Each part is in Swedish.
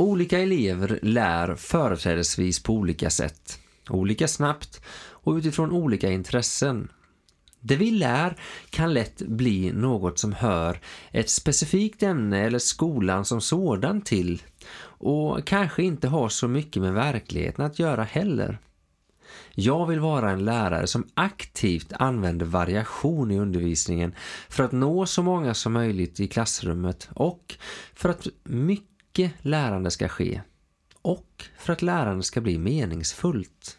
Olika elever lär företrädesvis på olika sätt, olika snabbt och utifrån olika intressen. Det vi lär kan lätt bli något som hör ett specifikt ämne eller skolan som sådan till och kanske inte har så mycket med verkligheten att göra heller. Jag vill vara en lärare som aktivt använder variation i undervisningen för att nå så många som möjligt i klassrummet och för att mycket lärande ska ske och för att lärande ska bli meningsfullt.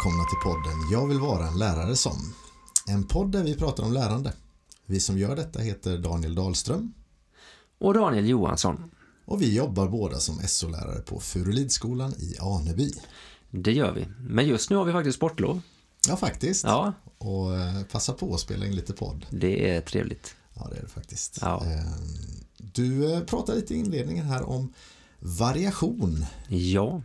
Välkomna till podden Jag vill vara en lärare som. En podd där vi pratar om lärande. Vi som gör detta heter Daniel Dahlström Och Daniel Johansson, och vi jobbar båda som SO-lärare på Furulidskolan i Aneby. det gör vi. Men just nu har vi faktiskt sportlov. Ja, faktiskt. Ja, Och eh, passa på att spela in lite podd. det är trevligt. Ja, det är det faktiskt. Ja. Eh, Du eh, pratade lite i inledningen här om variation. Ja,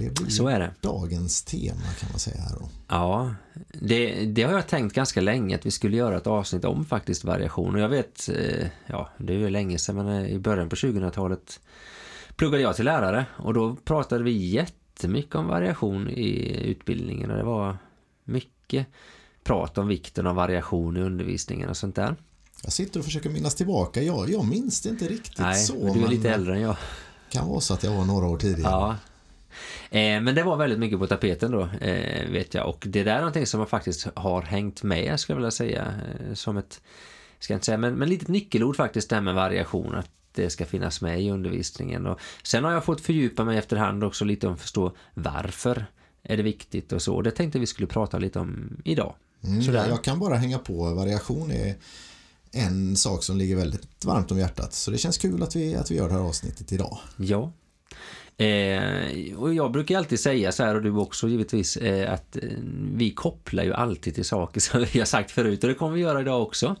Det blir så är det. dagens tema kan man säga här då. Ja, det, det har jag tänkt ganska länge att vi skulle göra ett avsnitt om faktiskt variation. Och jag vet, eh, ja det är ju länge sedan men eh, i början på 2000-talet pluggade jag till lärare och då pratade vi jättemycket om variation i utbildningen och det var mycket prat om vikten av variation i undervisningen och sånt där. Jag sitter och försöker minnas tillbaka. Jag, jag minns det inte riktigt Nej, så. men du är lite äldre än jag. kan vara så att jag var några år tidigare. Ja. Eh, men det var väldigt mycket på tapeten då, eh, vet jag. Och det där är någonting som man faktiskt har hängt med, skulle jag vilja säga. Eh, som ett, ska jag inte säga, men, men litet nyckelord faktiskt, det här med variation. Att det ska finnas med i undervisningen. Och sen har jag fått fördjupa mig efterhand också lite om att förstå varför är det viktigt och så. Det tänkte vi skulle prata lite om idag. Mm, Sådär. jag kan bara hänga på. Variation är en sak som ligger väldigt varmt om hjärtat. Så det känns kul att vi, att vi gör det här avsnittet idag. Ja. Eh, och jag brukar alltid säga så här, och du också givetvis, eh, att eh, vi kopplar ju alltid till saker som vi har sagt förut och det kommer vi göra idag också.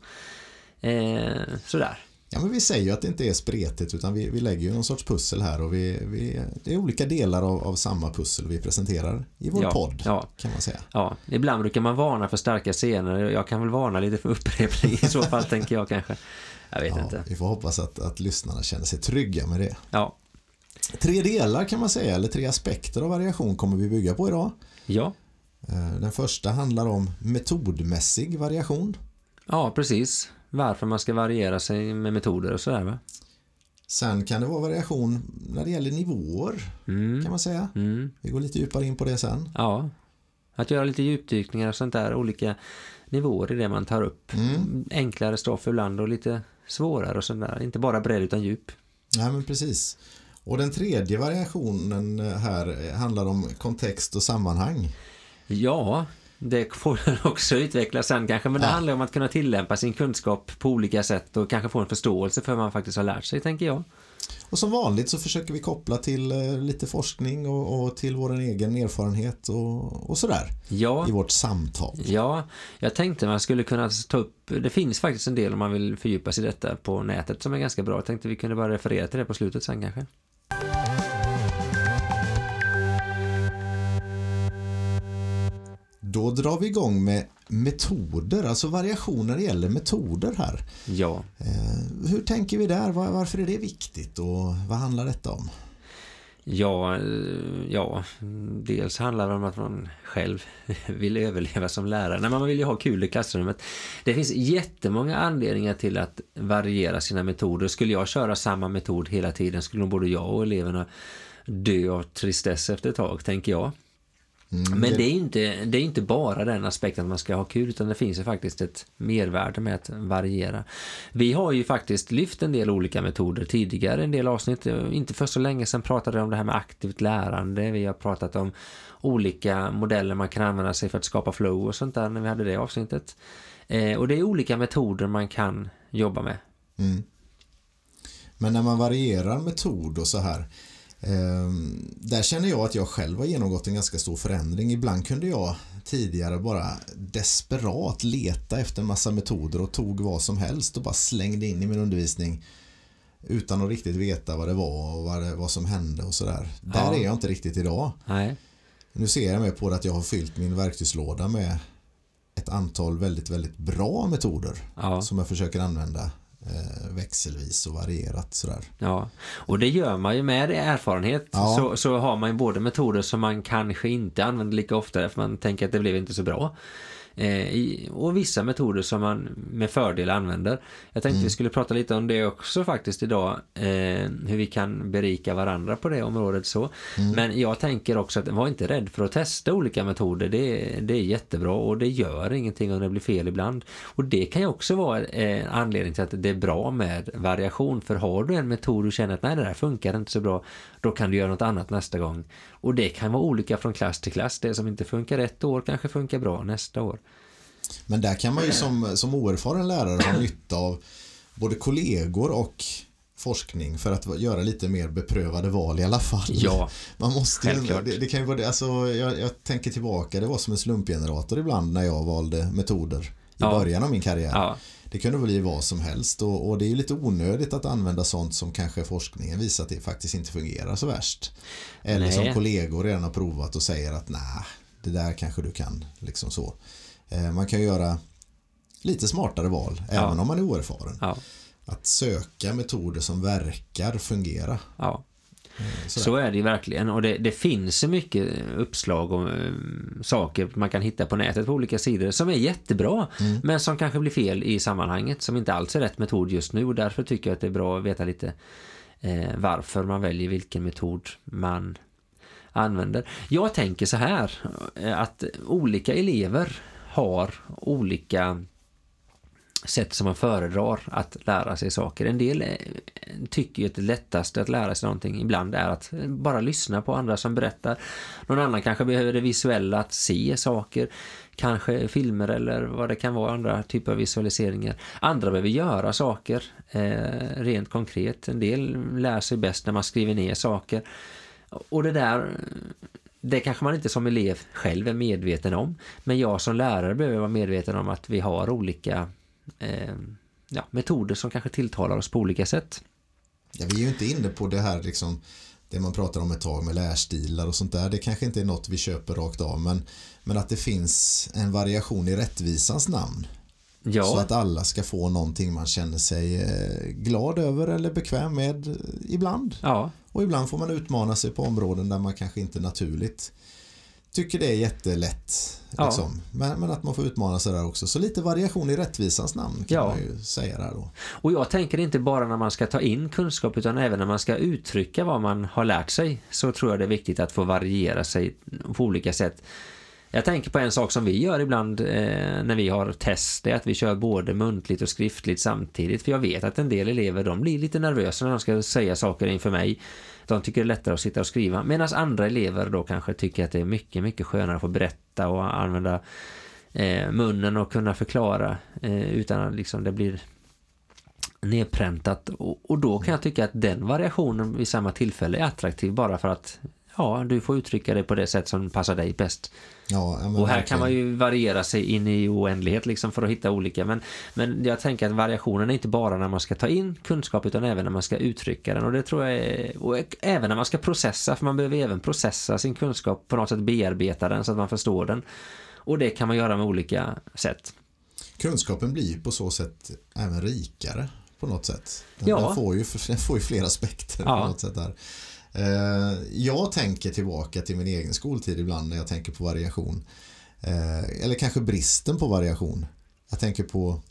Eh, sådär. Ja, men vi säger ju att det inte är spretigt utan vi, vi lägger ju någon sorts pussel här och vi, vi, det är olika delar av, av samma pussel vi presenterar i vår Ja, podd ja. kan man säga. Ja, ibland brukar man varna för starka scener. Jag kan väl varna lite för upprepning i så fall, tänker jag kanske. Jag vet Ja, inte. vi får hoppas att, att lyssnarna känner sig trygga med det. Ja, Tre delar kan man säga, eller tre aspekter av variation kommer vi bygga på idag. ja, Eh, Den första handlar om metodmässig variation. ja precis. Varför man ska variera sig med metoder och sådär va? Sen kan det vara variation när det gäller nivåer Mm, kan man säga. mm, Vi går lite djupare in på det sen. ja. Att göra lite djupdykningar och sånt där, olika nivåer i det man tar upp. Mm. Enklare stoff ibland och lite svårare och sånt där. Inte bara bredd utan djup. Nej, men precis. Och den tredje variationen här handlar om kontext och sammanhang. Ja, det får den också utvecklas sen kanske, men det Ja. handlar om att kunna tillämpa sin kunskap på olika sätt och kanske få en förståelse för vad man faktiskt har lärt sig, tänker jag. Och som vanligt så försöker vi koppla till eh, lite forskning och, och till vår egen erfarenhet och, och sådär Ja, i vårt samtal. ja, jag tänkte man skulle kunna ta upp, det finns faktiskt en del om man vill fördjupa sig i detta på nätet som är ganska bra. Jag tänkte vi kunde bara referera till det på slutet sen kanske. Då drar vi igång med metoder, alltså variationer gäller metoder här. Ja, Eh, hur tänker vi där? Var, varför är det viktigt och vad handlar detta om? Ja, eh, ja, dels handlar det om att man själv vill överleva som lärare. Nej, man vill ju ha kul i klassrummet. Det finns jättemånga anledningar till att variera sina metoder. Skulle jag köra samma metod hela tiden skulle nog både jag och eleverna dö av tristess efter ett tag, tänker jag. Mm, Men det är, inte, det är inte bara den aspekten att man ska ha kul utan det finns ju faktiskt ett mervärde med att variera. Vi har ju faktiskt lyft en del olika metoder tidigare, en del avsnitt. Inte för så länge sedan pratade vi om det här med aktivt lärande. Vi har pratat om olika modeller man kan använda sig för att skapa flow och sånt där när vi hade det avsnittet. Eh, och det är olika metoder man kan jobba med. Mm. Men när man varierar metod och så här där känner jag att jag själv har genomgått en ganska stor förändring. Ibland kunde jag tidigare bara desperat leta efter en massa metoder och tog vad som helst och bara slängde in i min undervisning utan att riktigt veta vad det var och vad, det, vad som hände och sådär. Ja. Där är jag inte riktigt idag. Nej. Nu ser jag mig på det att jag har fyllt min verktygslåda med ett antal väldigt, väldigt bra metoder ja. som jag försöker använda växelvis och varierat sådär. Ja, och det gör man ju med erfarenhet ja. så, så har man ju både metoder som man kanske inte använder lika ofta för man tänker att det blev inte så bra och vissa metoder som man med fördel använder. Jag tänkte mm. vi skulle prata lite om det också faktiskt idag. Eh, hur vi kan berika varandra på det området så. Mm. Men jag tänker också att var inte rädd för att testa olika metoder. Det, det är jättebra och det gör ingenting om det blir fel ibland. Och det kan ju också vara en eh, anledning till att det är bra med variation. För har du en metod och känner att nej det där funkar inte så bra. Då kan du göra något annat nästa gång. Och det kan vara olika från klass till klass. Det som inte funkar ett år kanske funkar bra nästa år. Men där kan man ju som, som oerfaren lärare ha nytta av både kollegor och forskning för att göra lite mer beprövade val i alla fall. Ja, man måste ju, det, det, kan ju vara det, alltså, jag, jag, tänker tillbaka, det var som en slumpgenerator ibland när jag valde metoder ja. början av min karriär. Ja. Det kunde bli vad som helst och, och, det är ju lite onödigt att använda sånt som kanske forskningen visar att det faktiskt inte fungerar så värst. Eller nej. som kollegor redan har provat och säger att nej, det där kanske du kan. Liksom så. Eh, man kan göra lite smartare val, ja. även om man är oerfaren. Att söka metoder som verkar fungera. Ja. Eh, sådär. Så är det verkligen och det, det finns så mycket uppslag och um, saker man kan hitta på nätet på olika sidor som är jättebra mm. men som kanske blir fel i sammanhanget som inte alls är rätt metod just nu och därför tycker jag att det är bra att veta lite eh, varför man väljer vilken metod man använder. Jag tänker så här att olika elever har olika sätt som man föredrar att lära sig saker. En del eh, tycker ju att det lättaste att lära sig någonting ibland är att bara lyssna på andra som berättar. Någon annan kanske behöver det visuella att se saker, kanske filmer eller vad det kan vara, andra typer av visualiseringar. Andra behöver göra saker eh, rent konkret. En del lär sig bäst när man skriver ner saker. Och det där det kanske man inte som elev själv är medveten om. Men jag som lärare behöver vara medveten om att vi har olika eh, ja, metoder som kanske tilltalar oss på olika sätt. Ja, vi är ju inte inne på det här liksom det man pratar om ett tag med lärstilar och sånt där. Det kanske inte är något vi köper rakt av men, men att det finns en variation i rättvisans namn. Ja. Så att alla ska få någonting man känner sig eh, glad över eller bekväm med ibland. Ja. Och ibland får man utmana sig på områden där man kanske inte naturligt tycker det är jättelätt. Ja. Liksom. Men, men, att man får utmana sig där också. Så lite variation i rättvisans namn kan ja. man ju säga där då. Och jag tänker inte bara när man ska ta in kunskap utan även när man ska uttrycka vad man har lärt sig så tror jag det är viktigt att få variera sig på olika sätt. Jag tänker på en sak som vi gör ibland eh, när vi har test, det är att vi kör både muntligt och skriftligt samtidigt. För jag vet att en del elever de blir lite nervösa när de ska säga saker inför mig. De tycker det är lättare att sitta och skriva. Medan andra elever då kanske tycker att det är mycket, mycket skönare att få berätta och använda eh, munnen och kunna förklara eh, utan att liksom det blir nedpräntat. Och, och då kan jag tycka att den variationen vid samma tillfälle är attraktiv bara för att ja, du får uttrycka det på det sätt som passar dig bäst. Ja, och här verkligen. kan man ju variera sig in i oändlighet liksom för att hitta olika. Men, men jag tänker att variationen är inte bara när man ska ta in kunskap utan även när man ska uttrycka den. Och det tror jag är, och även när man ska processa, för man behöver även processa sin kunskap på något sätt bearbeta den så att man förstår den. Och det kan man göra med olika sätt. Kunskapen blir på så sätt även rikare på något sätt. Den, ja. den får, ju, den får ju fler aspekter ja. på något sätt där. Eh, jag tänker tillbaka till min egen skoltid ibland när jag tänker på variation. Eh, eller kanske bristen på variation. Jag tänker på,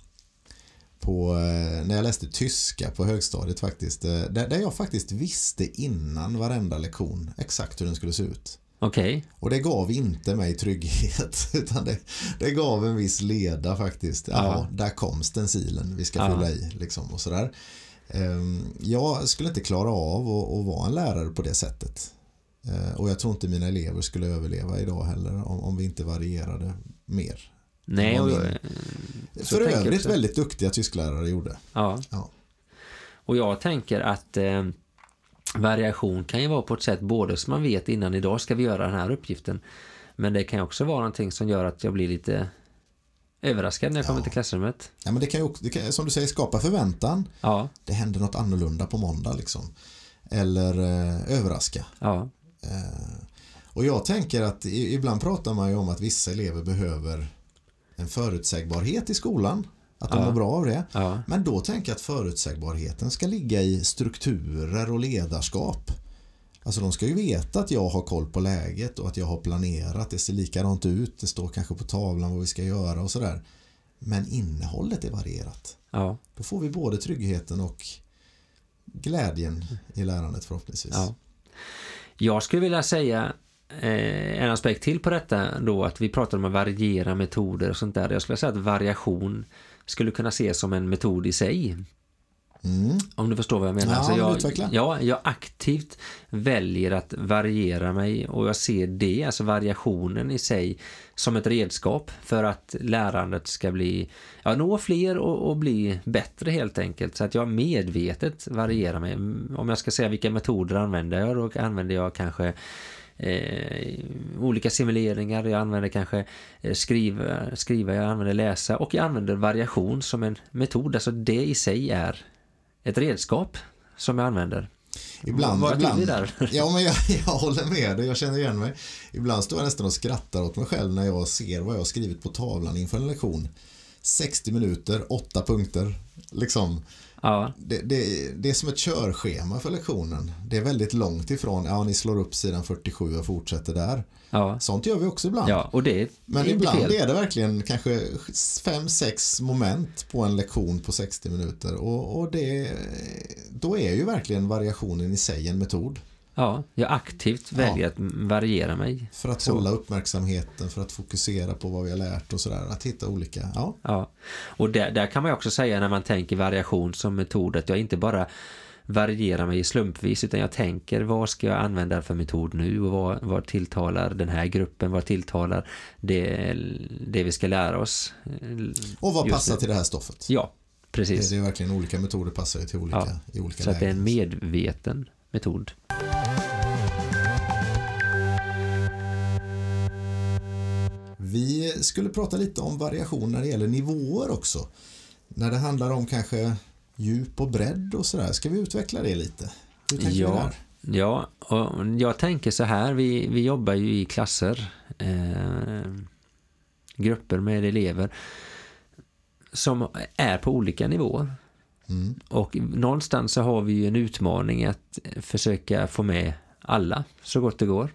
på eh, när jag läste tyska på högstadiet faktiskt. Där jag faktiskt visste innan varenda lektion exakt hur den skulle se ut. Okay. Och det gav inte mig trygghet utan det, det gav en viss leda faktiskt. Ja, där kom stencilen vi ska fylla i liksom och sådär. Ehm, jag skulle inte klara av att, vara en lärare på det sättet. Ehm, och jag tror inte mina elever skulle överleva idag heller om, vi inte varierade mer. Nej, och, för övrigt väldigt duktiga tysklärare gjorde. Ja. ja. Och jag tänker att eh, variation kan ju vara på ett sätt både som man vet innan idag ska vi göra den här uppgiften. Men det kan också vara någonting som gör att jag blir lite överraskad när jag kommer till klassrummet. Ja, men det kan ju också, kan, som du säger, skapa förväntan. Ja. Det händer något annorlunda på måndag liksom. Eller eh, överraska. Ja. Eh, och jag tänker att ibland pratar man ju om att vissa elever behöver en förutsägbarhet i skolan. Att de ja. mår bra av det. Ja. Men då tänker jag att förutsägbarheten ska ligga i strukturer och ledarskap. Alltså de ska ju veta att jag har koll på läget och att jag har planerat. Det ser likadant ut. Det står kanske på tavlan vad vi ska göra och sådär. Men innehållet är varierat. Ja. Då får vi både tryggheten och glädjen i lärandet förhoppningsvis. Ja. Jag skulle vilja säga eh, en aspekt till på detta då att vi pratar om att variera metoder och sånt där. Jag skulle säga att variation skulle kunna ses som en metod i sig. Mm. Om du förstår vad jag menar. Ja, alltså jag, utveckla. ja, jag aktivt väljer att variera mig och jag ser det, alltså variationen i sig som ett redskap för att lärandet ska bli, ja, nå fler och, och bli bättre helt enkelt. Så att jag medvetet varierar mig. Om jag ska säga vilka metoder använder jag, då använder jag kanske eh, olika simuleringar, jag använder kanske eh, skriva, skriva, jag använder läsa och jag använder variation som en metod. Alltså det i sig är ett redskap som jag använder. Ibland, Var ibland. Där? Ja, men jag, jag håller med dig. Jag känner igen mig. Ibland står jag nästan och skrattar åt mig själv när jag ser vad jag har skrivit på tavlan inför en lektion. 60 minuter, 8 punkter. Liksom. Ja. Det, det, det, är som ett körschema för lektionen. Det är väldigt långt ifrån, ja ni slår upp sidan 47 och fortsätter där. Ja. Sånt gör vi också ibland. Ja, och det Men ibland fel. är det verkligen kanske 5-6 moment på en lektion på 60 minuter. Och, och det, då är ju verkligen variationen i sig en metod. Ja, jag aktivt väljer ja. att variera mig. För att så. hålla uppmärksamheten, för att fokusera på vad vi har lärt och sådär. Att hitta olika, ja. Ja, och där, där kan man också säga när man tänker variation som metod att jag inte bara varierar mig slumpvis utan jag tänker vad ska jag använda för metod nu och vad, vad tilltalar den här gruppen, vad tilltalar det, det vi ska lära oss. Och vad passar till det här stoffet? Ja, precis. Det, är verkligen olika metoder passar till olika, ja, i olika Så lägen. att det är en medveten metod. Vi skulle prata lite om variation när det gäller nivåer också. När det handlar om kanske djup och bredd och sådär. Ska vi utveckla det lite? Hur tänker ja, där? Ja, och jag tänker så här. Vi, vi jobbar ju i klasser. Eh, grupper med elever som är på olika nivåer. Mm. Och någonstans så har vi ju en utmaning att försöka få med alla så gott det går.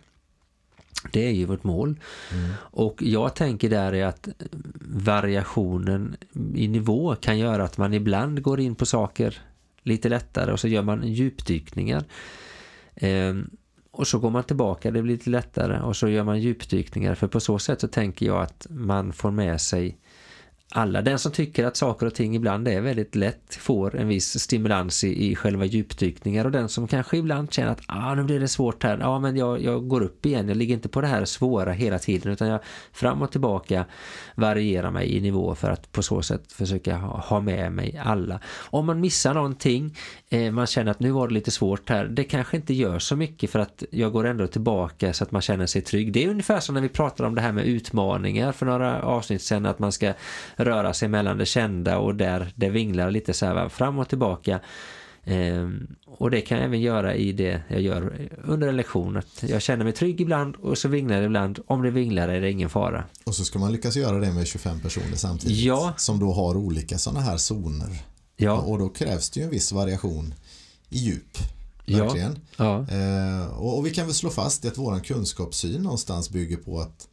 Det är ju vårt mål. Mm. Och jag tänker där är att variationen i nivå kan göra att man ibland går in på saker lite lättare och så gör man djupdykningar. Ehm, och så går man tillbaka, det blir lite lättare och så gör man djupdykningar. För på så sätt så tänker jag att man får med sig alla. Den som tycker att saker och ting ibland är väldigt lätt får en viss stimulans i, i själva djupdykningar och den som kanske ibland känner att ah, nu blir det svårt här, ja men jag, jag går upp igen, jag ligger inte på det här svåra hela tiden utan jag fram och tillbaka varierar mig i nivå för att på så sätt försöka ha, ha med mig alla. Om man missar någonting, eh, man känner att nu var det lite svårt här, det kanske inte gör så mycket för att jag går ändå tillbaka så att man känner sig trygg. Det är ungefär som när vi pratar om det här med utmaningar för några avsnitt sedan att man ska röra sig mellan det kända och där det vinglar lite så här fram och tillbaka. Ehm, och det kan jag även göra i det jag gör under en lektion. Att jag känner mig trygg ibland och så vinglar det ibland. Om det vinglar är det ingen fara. Och så ska man lyckas göra det med 25 personer samtidigt. Ja. Som då har olika sådana här zoner. Ja. Och då krävs det ju en viss variation i djup. Verkligen. Ja. ja. Ehm, och, och, vi kan väl slå fast att vår kunskapssyn någonstans bygger på att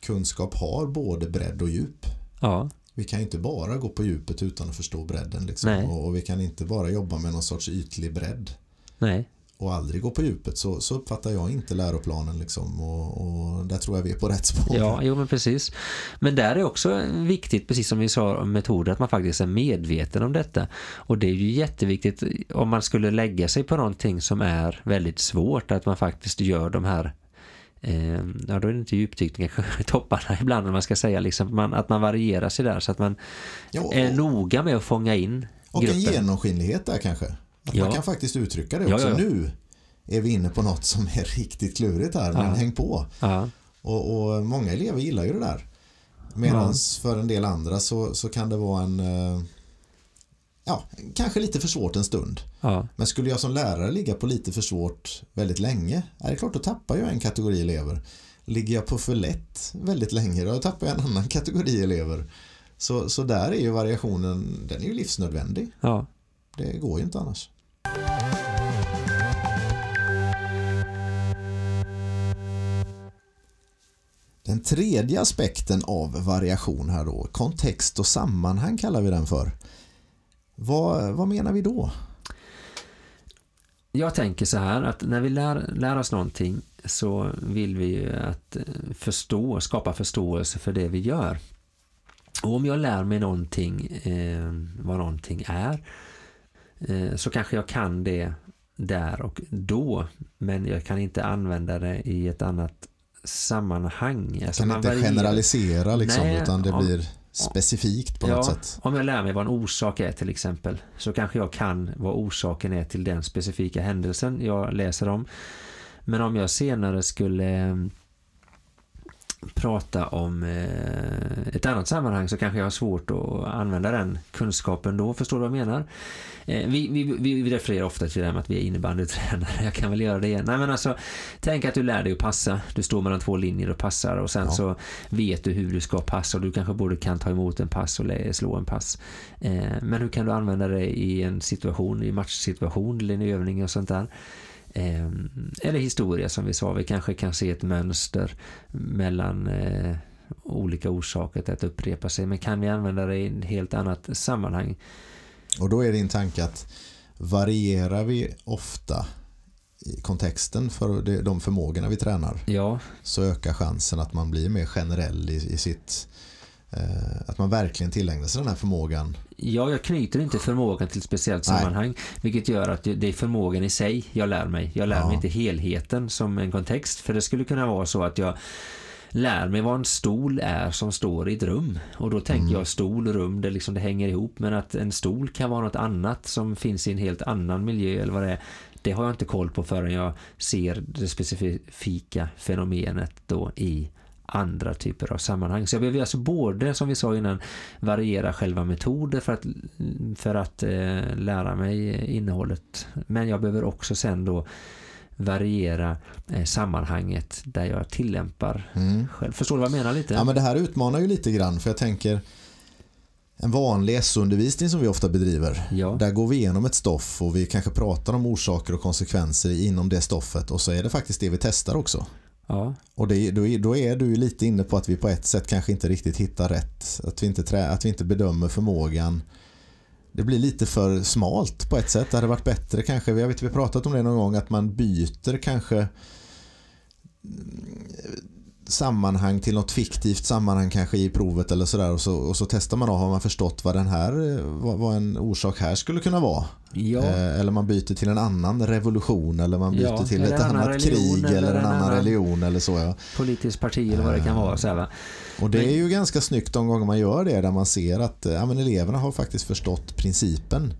kunskap har både bredd och djup. Ja. Vi kan inte bara gå på djupet utan att förstå bredden. Liksom. Och, och, vi kan inte bara jobba med någon sorts ytlig bredd. Nej. och aldrig går på djupet så, så uppfattar jag inte läroplanen liksom och, och där tror jag vi är på rätt spår. Ja, jo men precis. Men där är också viktigt, precis som vi sa om metoder, att man faktiskt är medveten om detta. Och det är ju jätteviktigt om man skulle lägga sig på någonting som är väldigt svårt, att man faktiskt gör de här eh, ja då är det inte djupdykning kanske topparna ibland om man ska säga liksom, man, att man varierar sig där så att man ja, är noga med att fånga in och gruppen. en genomskinlighet där kanske. Att ja. man kan faktiskt uttrycka det också. Ja, nu är vi inne på något som är riktigt klurigt här, men häng på. Och, och, många elever gillar ju det där. Medan för en del andra så, så kan det vara en eh, ja, kanske lite för svårt en stund. Ja. Men skulle jag som lärare ligga på lite för svårt väldigt länge, är det klart då tappar jag en kategori elever. Ligger jag på för lätt väldigt länge, då tappar jag en annan kategori elever. Så, så där är ju variationen, den är ju livsnödvändig. Ja. Det går ju inte annars. Den tredje aspekten av variation här då, kontext och sammanhang kallar vi den för. Vad, vad menar vi då? Jag tänker så här att när vi lär, lär oss någonting så vill vi att förstå, skapa förståelse för det vi gör. Och om jag lär mig någonting, eh, vad någonting är, eh, så kanske jag kan det där och då, men jag kan inte använda det i ett annat sammanhang. Jag alltså kan inte varierar. generalisera liksom, Nej, utan det ja, blir specifikt på ja, något sätt. Om jag lär mig vad en orsak är till exempel så kanske jag kan vad orsaken är till den specifika händelsen jag läser om. Men om jag senare skulle prata om eh, ett annat sammanhang så kanske jag har svårt att använda den kunskapen då. Förstår du vad jag menar? Eh, vi, vi, vi refererar ofta till det här med att vi är innebandytränare. Jag kan väl göra det igen. Nej men alltså, tänk att du lär dig att passa. Du står mellan två linjer och passar och sen ja. så vet du hur du ska passa och du kanske både kan ta emot en pass och slå en pass. Eh, men hur kan du använda det i en situation, i matchsituation eller en övning och sånt där? Eh, eller historia som vi sa, vi kanske kan se ett mönster mellan eh, olika orsaker till att upprepa sig, men kan vi använda det i ett helt annat sammanhang? Och då är din tanke att varierar vi ofta i kontexten för de förmågorna vi tränar ja. så ökar chansen att man blir mer generell i, i sitt att man verkligen tillägnar sig den här förmågan. Ja, jag knyter inte förmågan till ett speciellt Nej. sammanhang. Vilket gör att det är förmågan i sig jag lär mig. Jag lär ja. mig inte helheten som en kontext. För det skulle kunna vara så att jag lär mig vad en stol är som står i ett rum. Och då tänker mm. jag stol, rum, det, liksom, det hänger ihop. Men att en stol kan vara något annat som finns i en helt annan miljö eller vad det är. Det har jag inte koll på förrän jag ser det specifika fenomenet då i andra typer av sammanhang. Så jag behöver alltså både, som vi sa innan, variera själva metoder för att, för att eh, lära mig innehållet. Men jag behöver också sen då variera eh, sammanhanget där jag tillämpar mm. själv. Förstår du vad jag menar lite? Ja, men det här utmanar ju lite grann för jag tänker en vanlig SO-undervisning som vi ofta bedriver. Ja. Där går vi igenom ett stoff och vi kanske pratar om orsaker och konsekvenser inom det stoffet och så är det faktiskt det vi testar också. Ja. Och det, då, då är du lite inne på att vi på ett sätt kanske inte riktigt hittar rätt. Att vi inte, trä, att vi inte bedömer förmågan. Det blir lite för smalt på ett sätt. Det hade varit bättre kanske, vi har pratat om det någon gång, att man byter kanske sammanhang till något fiktivt sammanhang kanske i provet eller sådär och så, och så testar man då, har man förstått vad den här vad, vad en orsak här skulle kunna vara ja. eh, eller man byter till en annan revolution eller man byter ja, till ett annat krig eller, eller en annan religion eller så ja. politiskt parti eller vad det kan vara så här, va? och det är ju ganska snyggt de gånger man gör det där man ser att ja, men eleverna har faktiskt förstått principen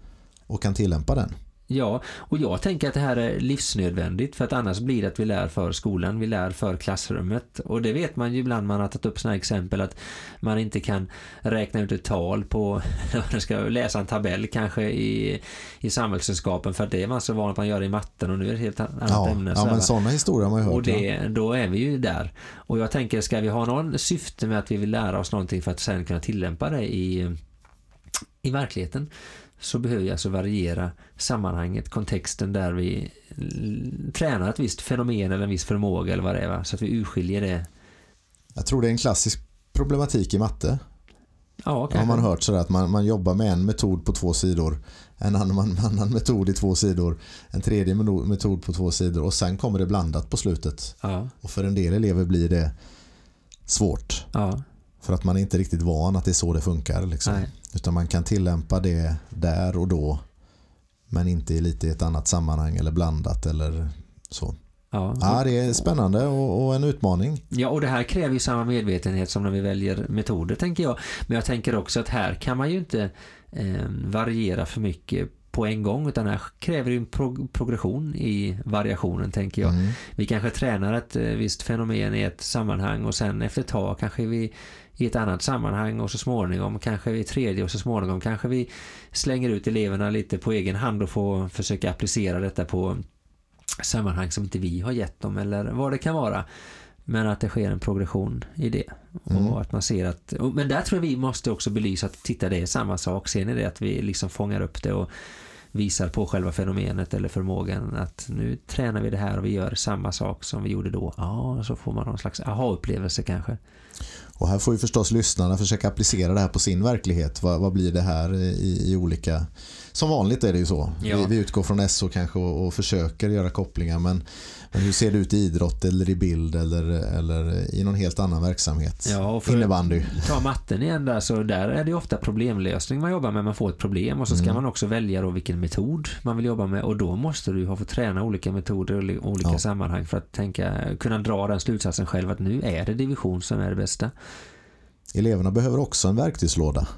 och kan tillämpa den Ja, och jag tänker att det här är livsnödvändigt för att annars blir det att vi lär för skolan, vi lär för klassrummet. Och det vet man ju ibland, man har tagit upp sådana exempel att man inte kan räkna ut ett tal på, man ska läsa en tabell kanske i, i samhällskunskapen för att det är man så van att man gör det i matten och nu är det ett helt annat ja, ämne. Ja, men sådana historier har man ju hört. Och det, då är vi ju där. Och jag tänker, ska vi ha någon syfte med att vi vill lära oss någonting för att sen kunna tillämpa det i, i verkligheten så behöver vi alltså variera sammanhanget, kontexten där vi tränar ett visst fenomen eller en viss förmåga eller vad det är, va? så att vi urskiljer det. Jag tror det är en klassisk problematik i matte. Ja, har man hört sådär att man, man jobbar med en metod på två sidor, en annan, annan metod i två sidor, en tredje metod på två sidor och sen kommer det blandat på slutet. Ja. Och för en del elever blir det svårt. Ja. För att man är inte riktigt van att det är så det funkar. Liksom. Utan man kan tillämpa det där och då men inte i lite ett annat sammanhang eller blandat eller så. Ja, ja det är spännande och, och, en utmaning. Ja, och det här kräver ju samma medvetenhet som när vi väljer metoder, tänker jag. Men jag tänker också att här kan man ju inte eh, variera för mycket på en gång utan här kräver ju en prog progression i variationen tänker jag. Mm. Vi kanske tränar ett eh, visst fenomen i ett sammanhang och sen efter ett tag kanske vi i ett annat sammanhang och så småningom kanske vi tredje och så småningom kanske vi slänger ut eleverna lite på egen hand och får försöka applicera detta på sammanhang som inte vi har gett dem eller vad det kan vara. Men att det sker en progression i det. Mm. Och att man ser att, men där tror jag vi måste också belysa att titta det är samma sak. Ser ni det att vi liksom fångar upp det och visar på själva fenomenet eller förmågan att nu tränar vi det här och vi gör samma sak som vi gjorde då. Ja, så får man någon slags aha-upplevelse kanske. Och här får ju förstås lyssnarna försöka applicera det här på sin verklighet. Vad, vad blir det här i, i, olika... Som vanligt är det ju så. Ja. Vi, vi, utgår från SO kanske och, och försöker göra kopplingar men men hur ser det ut i idrott eller i bild eller, eller i någon helt annan verksamhet? Ja, och för Innebandy. Ta matten igen där, så där är det ofta problemlösning man jobbar med. Man får ett problem och så ska mm. man också välja då vilken metod man vill jobba med och då måste du ha fått träna olika metoder i olika ja. sammanhang för att tänka, kunna dra den slutsatsen själv att nu är det division som är det bästa. Eleverna behöver också en verktygslåda.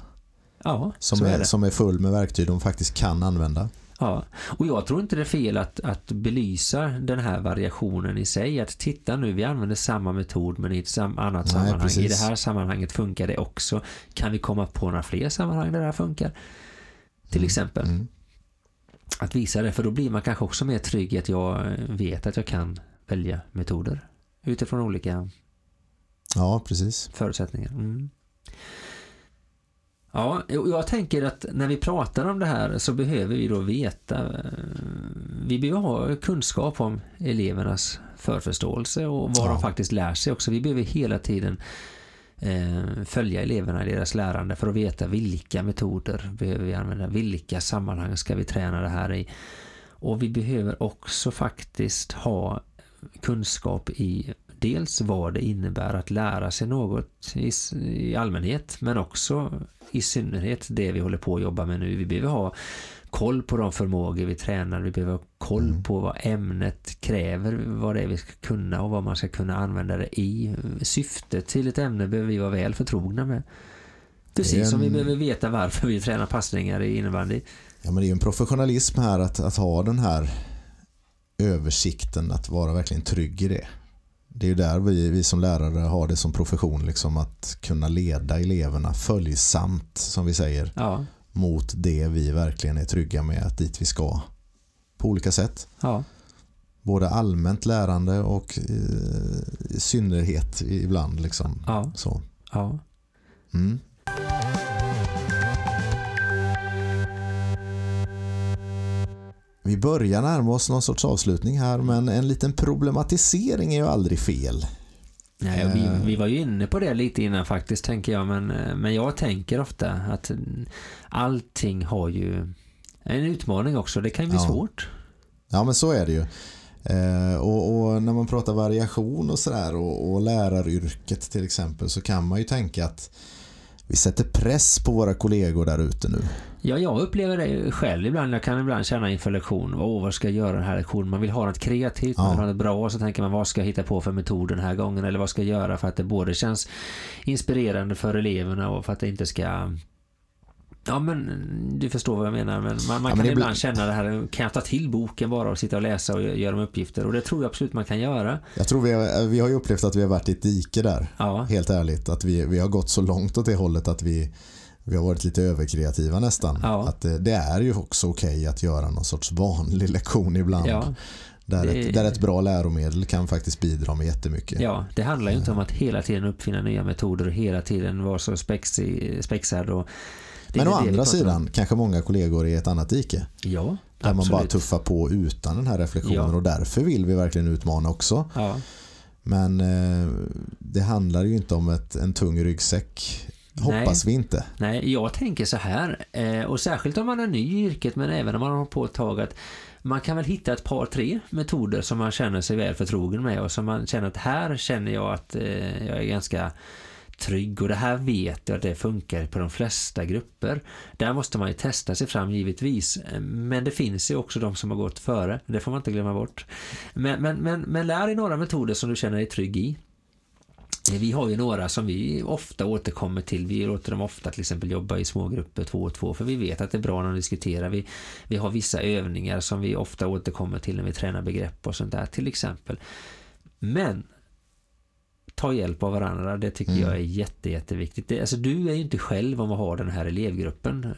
Ja, som, är, är som är full med verktyg de faktiskt kan använda. Ja, och jag tror inte det är fel att, att belysa den här variationen i sig. Att titta nu, vi använder samma metod men i ett sam annat Nej, sammanhang. Precis. I det här sammanhanget funkar det också. Kan vi komma på några fler sammanhang där det här funkar? Till mm. exempel. Mm. Att visa det, för då blir man kanske också mer trygg i att jag vet att jag kan välja metoder utifrån olika ja, precis. förutsättningar. Mm. Ja, jag tänker att när vi pratar om det här så behöver vi då veta, eh, vi behöver ha kunskap om elevernas förförståelse och vad ja. de faktiskt lär sig också. Vi behöver hela tiden eh, följa eleverna i deras lärande för att veta vilka metoder behöver vi använda, vilka sammanhang ska vi träna det här i. Och vi behöver också faktiskt ha kunskap i dels vad det innebär att lära sig något i, i allmänhet men också i synnerhet det vi håller på att jobba med nu. Vi behöver ha koll på de förmågor vi tränar. Vi behöver ha koll mm. på vad ämnet kräver, vad det är vi ska kunna och vad man ska kunna använda det i. Syftet till ett ämne behöver vi vara väl förtrogna med. Precis en... som vi behöver veta varför vi tränar passningar i innebandy. Ja, men det är en professionalism här att, att ha den här översikten, att vara verkligen trygg i det det är där vi, vi som lärare har det som profession, liksom att kunna leda eleverna följsamt, som vi säger, ja. mot det vi verkligen är trygga med, att dit vi ska på olika sätt. Ja. Både allmänt lärande och eh, i synnerhet ibland. Liksom. Ja. Så. Ja. Mm. Vi börjar närma oss någon sorts avslutning här men en liten problematisering är ju aldrig fel. Nej, vi, eh. vi var ju inne på det lite innan faktiskt tänker jag men, eh, men jag tänker ofta att allting har ju en utmaning också. Det kan ju bli ja. svårt. Ja men så är det ju. Eh, och, och, när man pratar variation och sådär och, och läraryrket till exempel så kan man ju tänka att vi sätter press på våra kollegor där ute nu. Ja, jag upplever det själv ibland. Jag kan ibland känna inför lektion. Åh, vad ska jag göra den här lektionen? Man vill ha något kreativt, man vill ha något bra. Och så tänker man, vad ska jag hitta på för metod den här gången? Eller vad ska jag göra för att det både känns inspirerande för eleverna och för att det inte ska Ja men du förstår vad jag menar men man, man ja, kan ibland blir... känna det här kan jag ta till boken bara och sitta och läsa och göra de uppgifter och det tror jag absolut man kan göra. Jag tror vi har, vi har ju upplevt att vi har varit i ett dike där. Ja. Helt ärligt att vi, vi har gått så långt åt det hållet att vi vi har varit lite överkreativa nästan. Ja. Att det, det, är ju också okej att göra någon sorts vanlig lektion ibland. Ja. Där, det... ett, där ett bra läromedel kan faktiskt bidra med jättemycket. Ja, det handlar ju inte om att hela tiden uppfinna nya metoder och hela tiden vara så spexig, spexad och men å andra sidan kanske många kollegor är i ett annat dike. Ja, Där absolut. man bara tuffar på utan den här reflektionen ja. och därför vill vi verkligen utmana också. Ja. Men eh, det handlar ju inte om ett, en tung ryggsäck Hoppas Nej. vi inte. Nej, jag tänker så här, eh, och särskilt om man är ny i yrket men även om man har på ett tag att man kan väl hitta ett par, tre metoder som man känner sig väl förtrogen med och som man känner att här känner jag att eh, jag är ganska trygg och det här vet jag att det funkar på de flesta grupper. Där måste man ju testa sig fram givetvis. Men det finns ju också de som har gått före. Det får man inte glömma bort. Men, men, men, men lär dig några metoder som du känner dig trygg i. Eh, vi har ju några som vi ofta återkommer till. Vi låter dem ofta till exempel jobba i smågrupper två och två för vi vet att det är bra när de diskuterar. Vi, vi har vissa övningar som vi ofta återkommer till när vi tränar begrepp och sånt där till exempel. Men ta hjälp av varandra, det tycker mm. jag är jätte, jätteviktigt. Det, alltså, du är ju inte själv om att ha den här elevgruppen,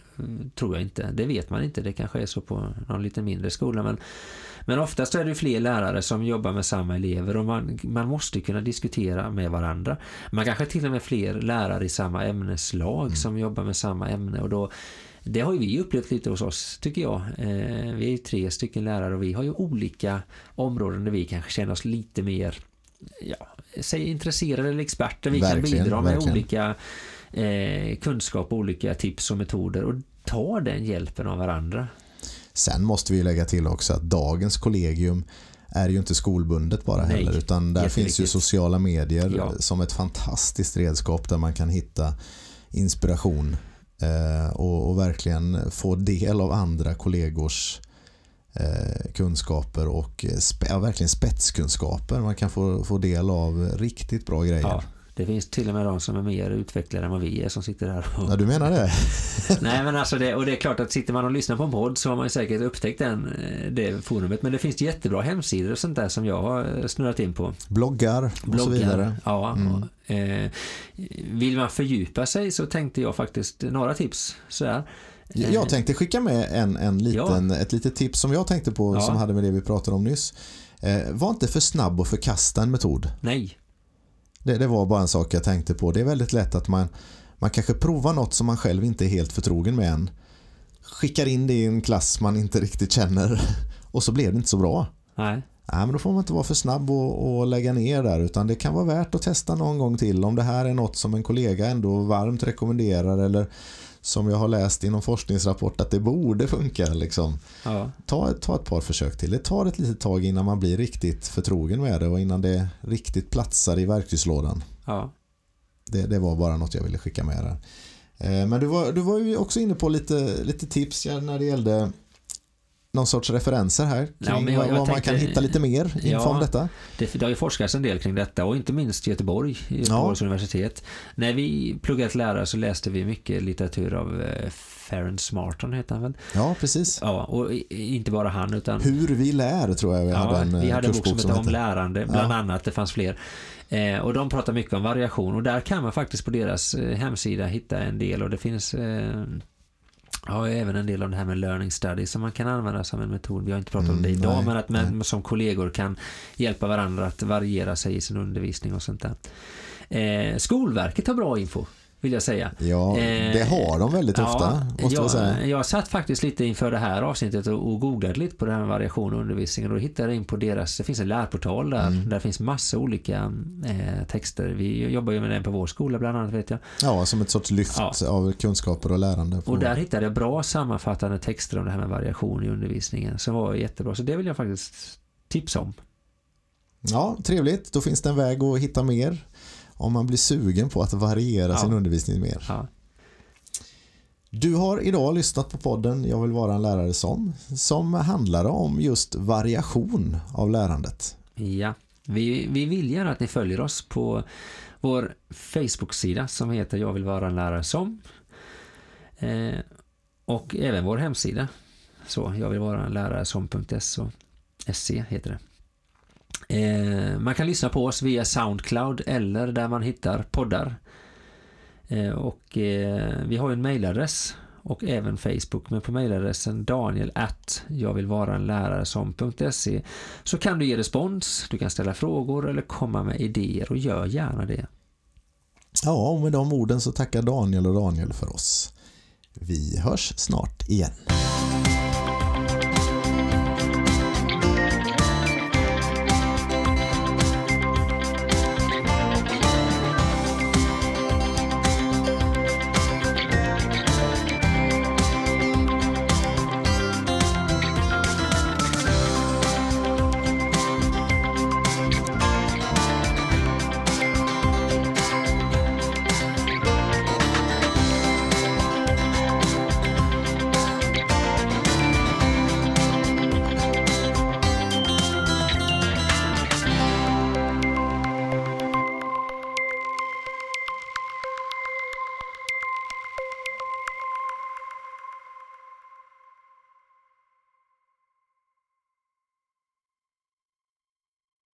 tror jag inte. Det vet man inte, det kanske är så på någon lite mindre skola. Men, men oftast är det fler lärare som jobbar med samma elever och man, man måste kunna diskutera med varandra. Man kanske till och med fler lärare i samma ämneslag mm. som jobbar med samma ämne och då det har ju vi upplevt lite hos oss tycker jag. Eh, vi är ju tre stycken lärare och vi har ju olika områden där vi kanske känner oss lite mer ja, säg intresserade eller experter. Vi verkligen, kan bidra med verkligen. olika eh, kunskap, olika tips och metoder och ta den hjälpen av varandra. Sen måste vi lägga till också att dagens kollegium är ju inte skolbundet bara Nej, heller utan där finns ju sociala medier ja. som ett fantastiskt redskap där man kan hitta inspiration eh, och, och, verkligen få del av andra kollegors kunskaper och eh, ja, verkligen spetskunskaper. Man kan få, få del av riktigt bra grejer. Ja, det finns till och med de som är mer utvecklade än vad vi är som sitter här. Och... Ja, du menar det? Nej, men alltså det, och det är klart att sitter man och lyssnar på en podd så har man ju säkert upptäckt den, eh, det forumet. Men det finns jättebra hemsidor och sånt där som jag har snurrat in på. Bloggar och Bloggar, så vidare. Ja, mm. och, eh, vill man fördjupa sig så tänkte jag faktiskt några tips så här. Jag eh. tänkte skicka med en, en liten, ja. ett litet tips som jag tänkte på ja. som hade med det vi pratade om nyss. Eh, var inte för snabb att förkasta en metod. Nej. Det, det, var bara en sak jag tänkte på. Det är väldigt lätt att man, man kanske provar något som man själv inte är helt förtrogen med än. Skickar in det i en klass man inte riktigt känner och så blev det inte så bra. Nej. Nej, men då får man inte vara för snabb och, och, lägga ner där utan det kan vara värt att testa någon gång till om det här är något som en kollega ändå varmt rekommenderar eller som jag har läst i någon forskningsrapport att det borde funka. Liksom. Ja. Ta, ta ett par försök till. Det tar ett litet tag innan man blir riktigt förtrogen med det och innan det riktigt platsar i verktygslådan. Ja. Det, det var bara något jag ville skicka med där. Eh, men du var, du var ju också inne på lite, lite tips när det gällde någon sorts referenser här kring ja, jag, jag vad tänkte, man kan hitta lite mer info ja, om detta? Det, det har ju forskats en del kring detta och inte minst Göteborg, Göteborgs ja. universitet. När vi pluggade till lärare så läste vi mycket litteratur av eh, Ferenc Marton heter han väl? Ja, precis. Ja, och inte bara han utan... Hur vi lär tror jag vi ja, hade en Vi hade en bok som hette Om lärande, bland ja. annat. Det fanns fler. Eh, och de pratar mycket om variation och där kan man faktiskt på deras eh, hemsida hitta en del och det finns eh, Ja, även en del av det här med learning study som man kan använda som en metod. Vi har inte pratat om det mm, idag, nej, men att man som kollegor kan hjälpa varandra att variera sig i sin undervisning och sånt där. Eh, Skolverket har bra info vill jag säga. Ja, det eh, har de väldigt ofta, måste jag, säga. Jag satt faktiskt lite inför det här avsnittet och, och googlade lite på det här med variation och undervisning och hittade in på deras, det finns en lärportal där, mm. där finns massa olika eh, texter. Vi jobbar ju med den på vår skola bland annat vet jag. Ja, som ett sorts lyft ja. av kunskaper och lärande. Och där hittade jag bra sammanfattande texter om det här med variation i undervisningen som var jättebra, så det vill jag faktiskt tipsa om. Ja, trevligt. Då finns det en väg att hitta mer om man blir sugen på att variera ja. sin undervisning mer. Ja. Du har idag lyssnat på podden Jag vill vara en lärare som som handlar om just variation av lärandet. Ja, vi, vi vill gärna att ni följer oss på vår Facebook-sida som heter Jag vill vara en lärare som eh, och även vår hemsida så jag vill vara en lärare som.se heter det. Eh, man kan lyssna på oss via Soundcloud eller där man hittar poddar. Eh, och eh, vi har ju en mailadress och även Facebook, men på mailadressen daniel at jag vill vara en lärare som.se så kan du ge respons, du kan ställa frågor eller komma med idéer och gör gärna det. Ja, och med de orden så tackar Daniel och Daniel för oss. Vi hörs snart igen.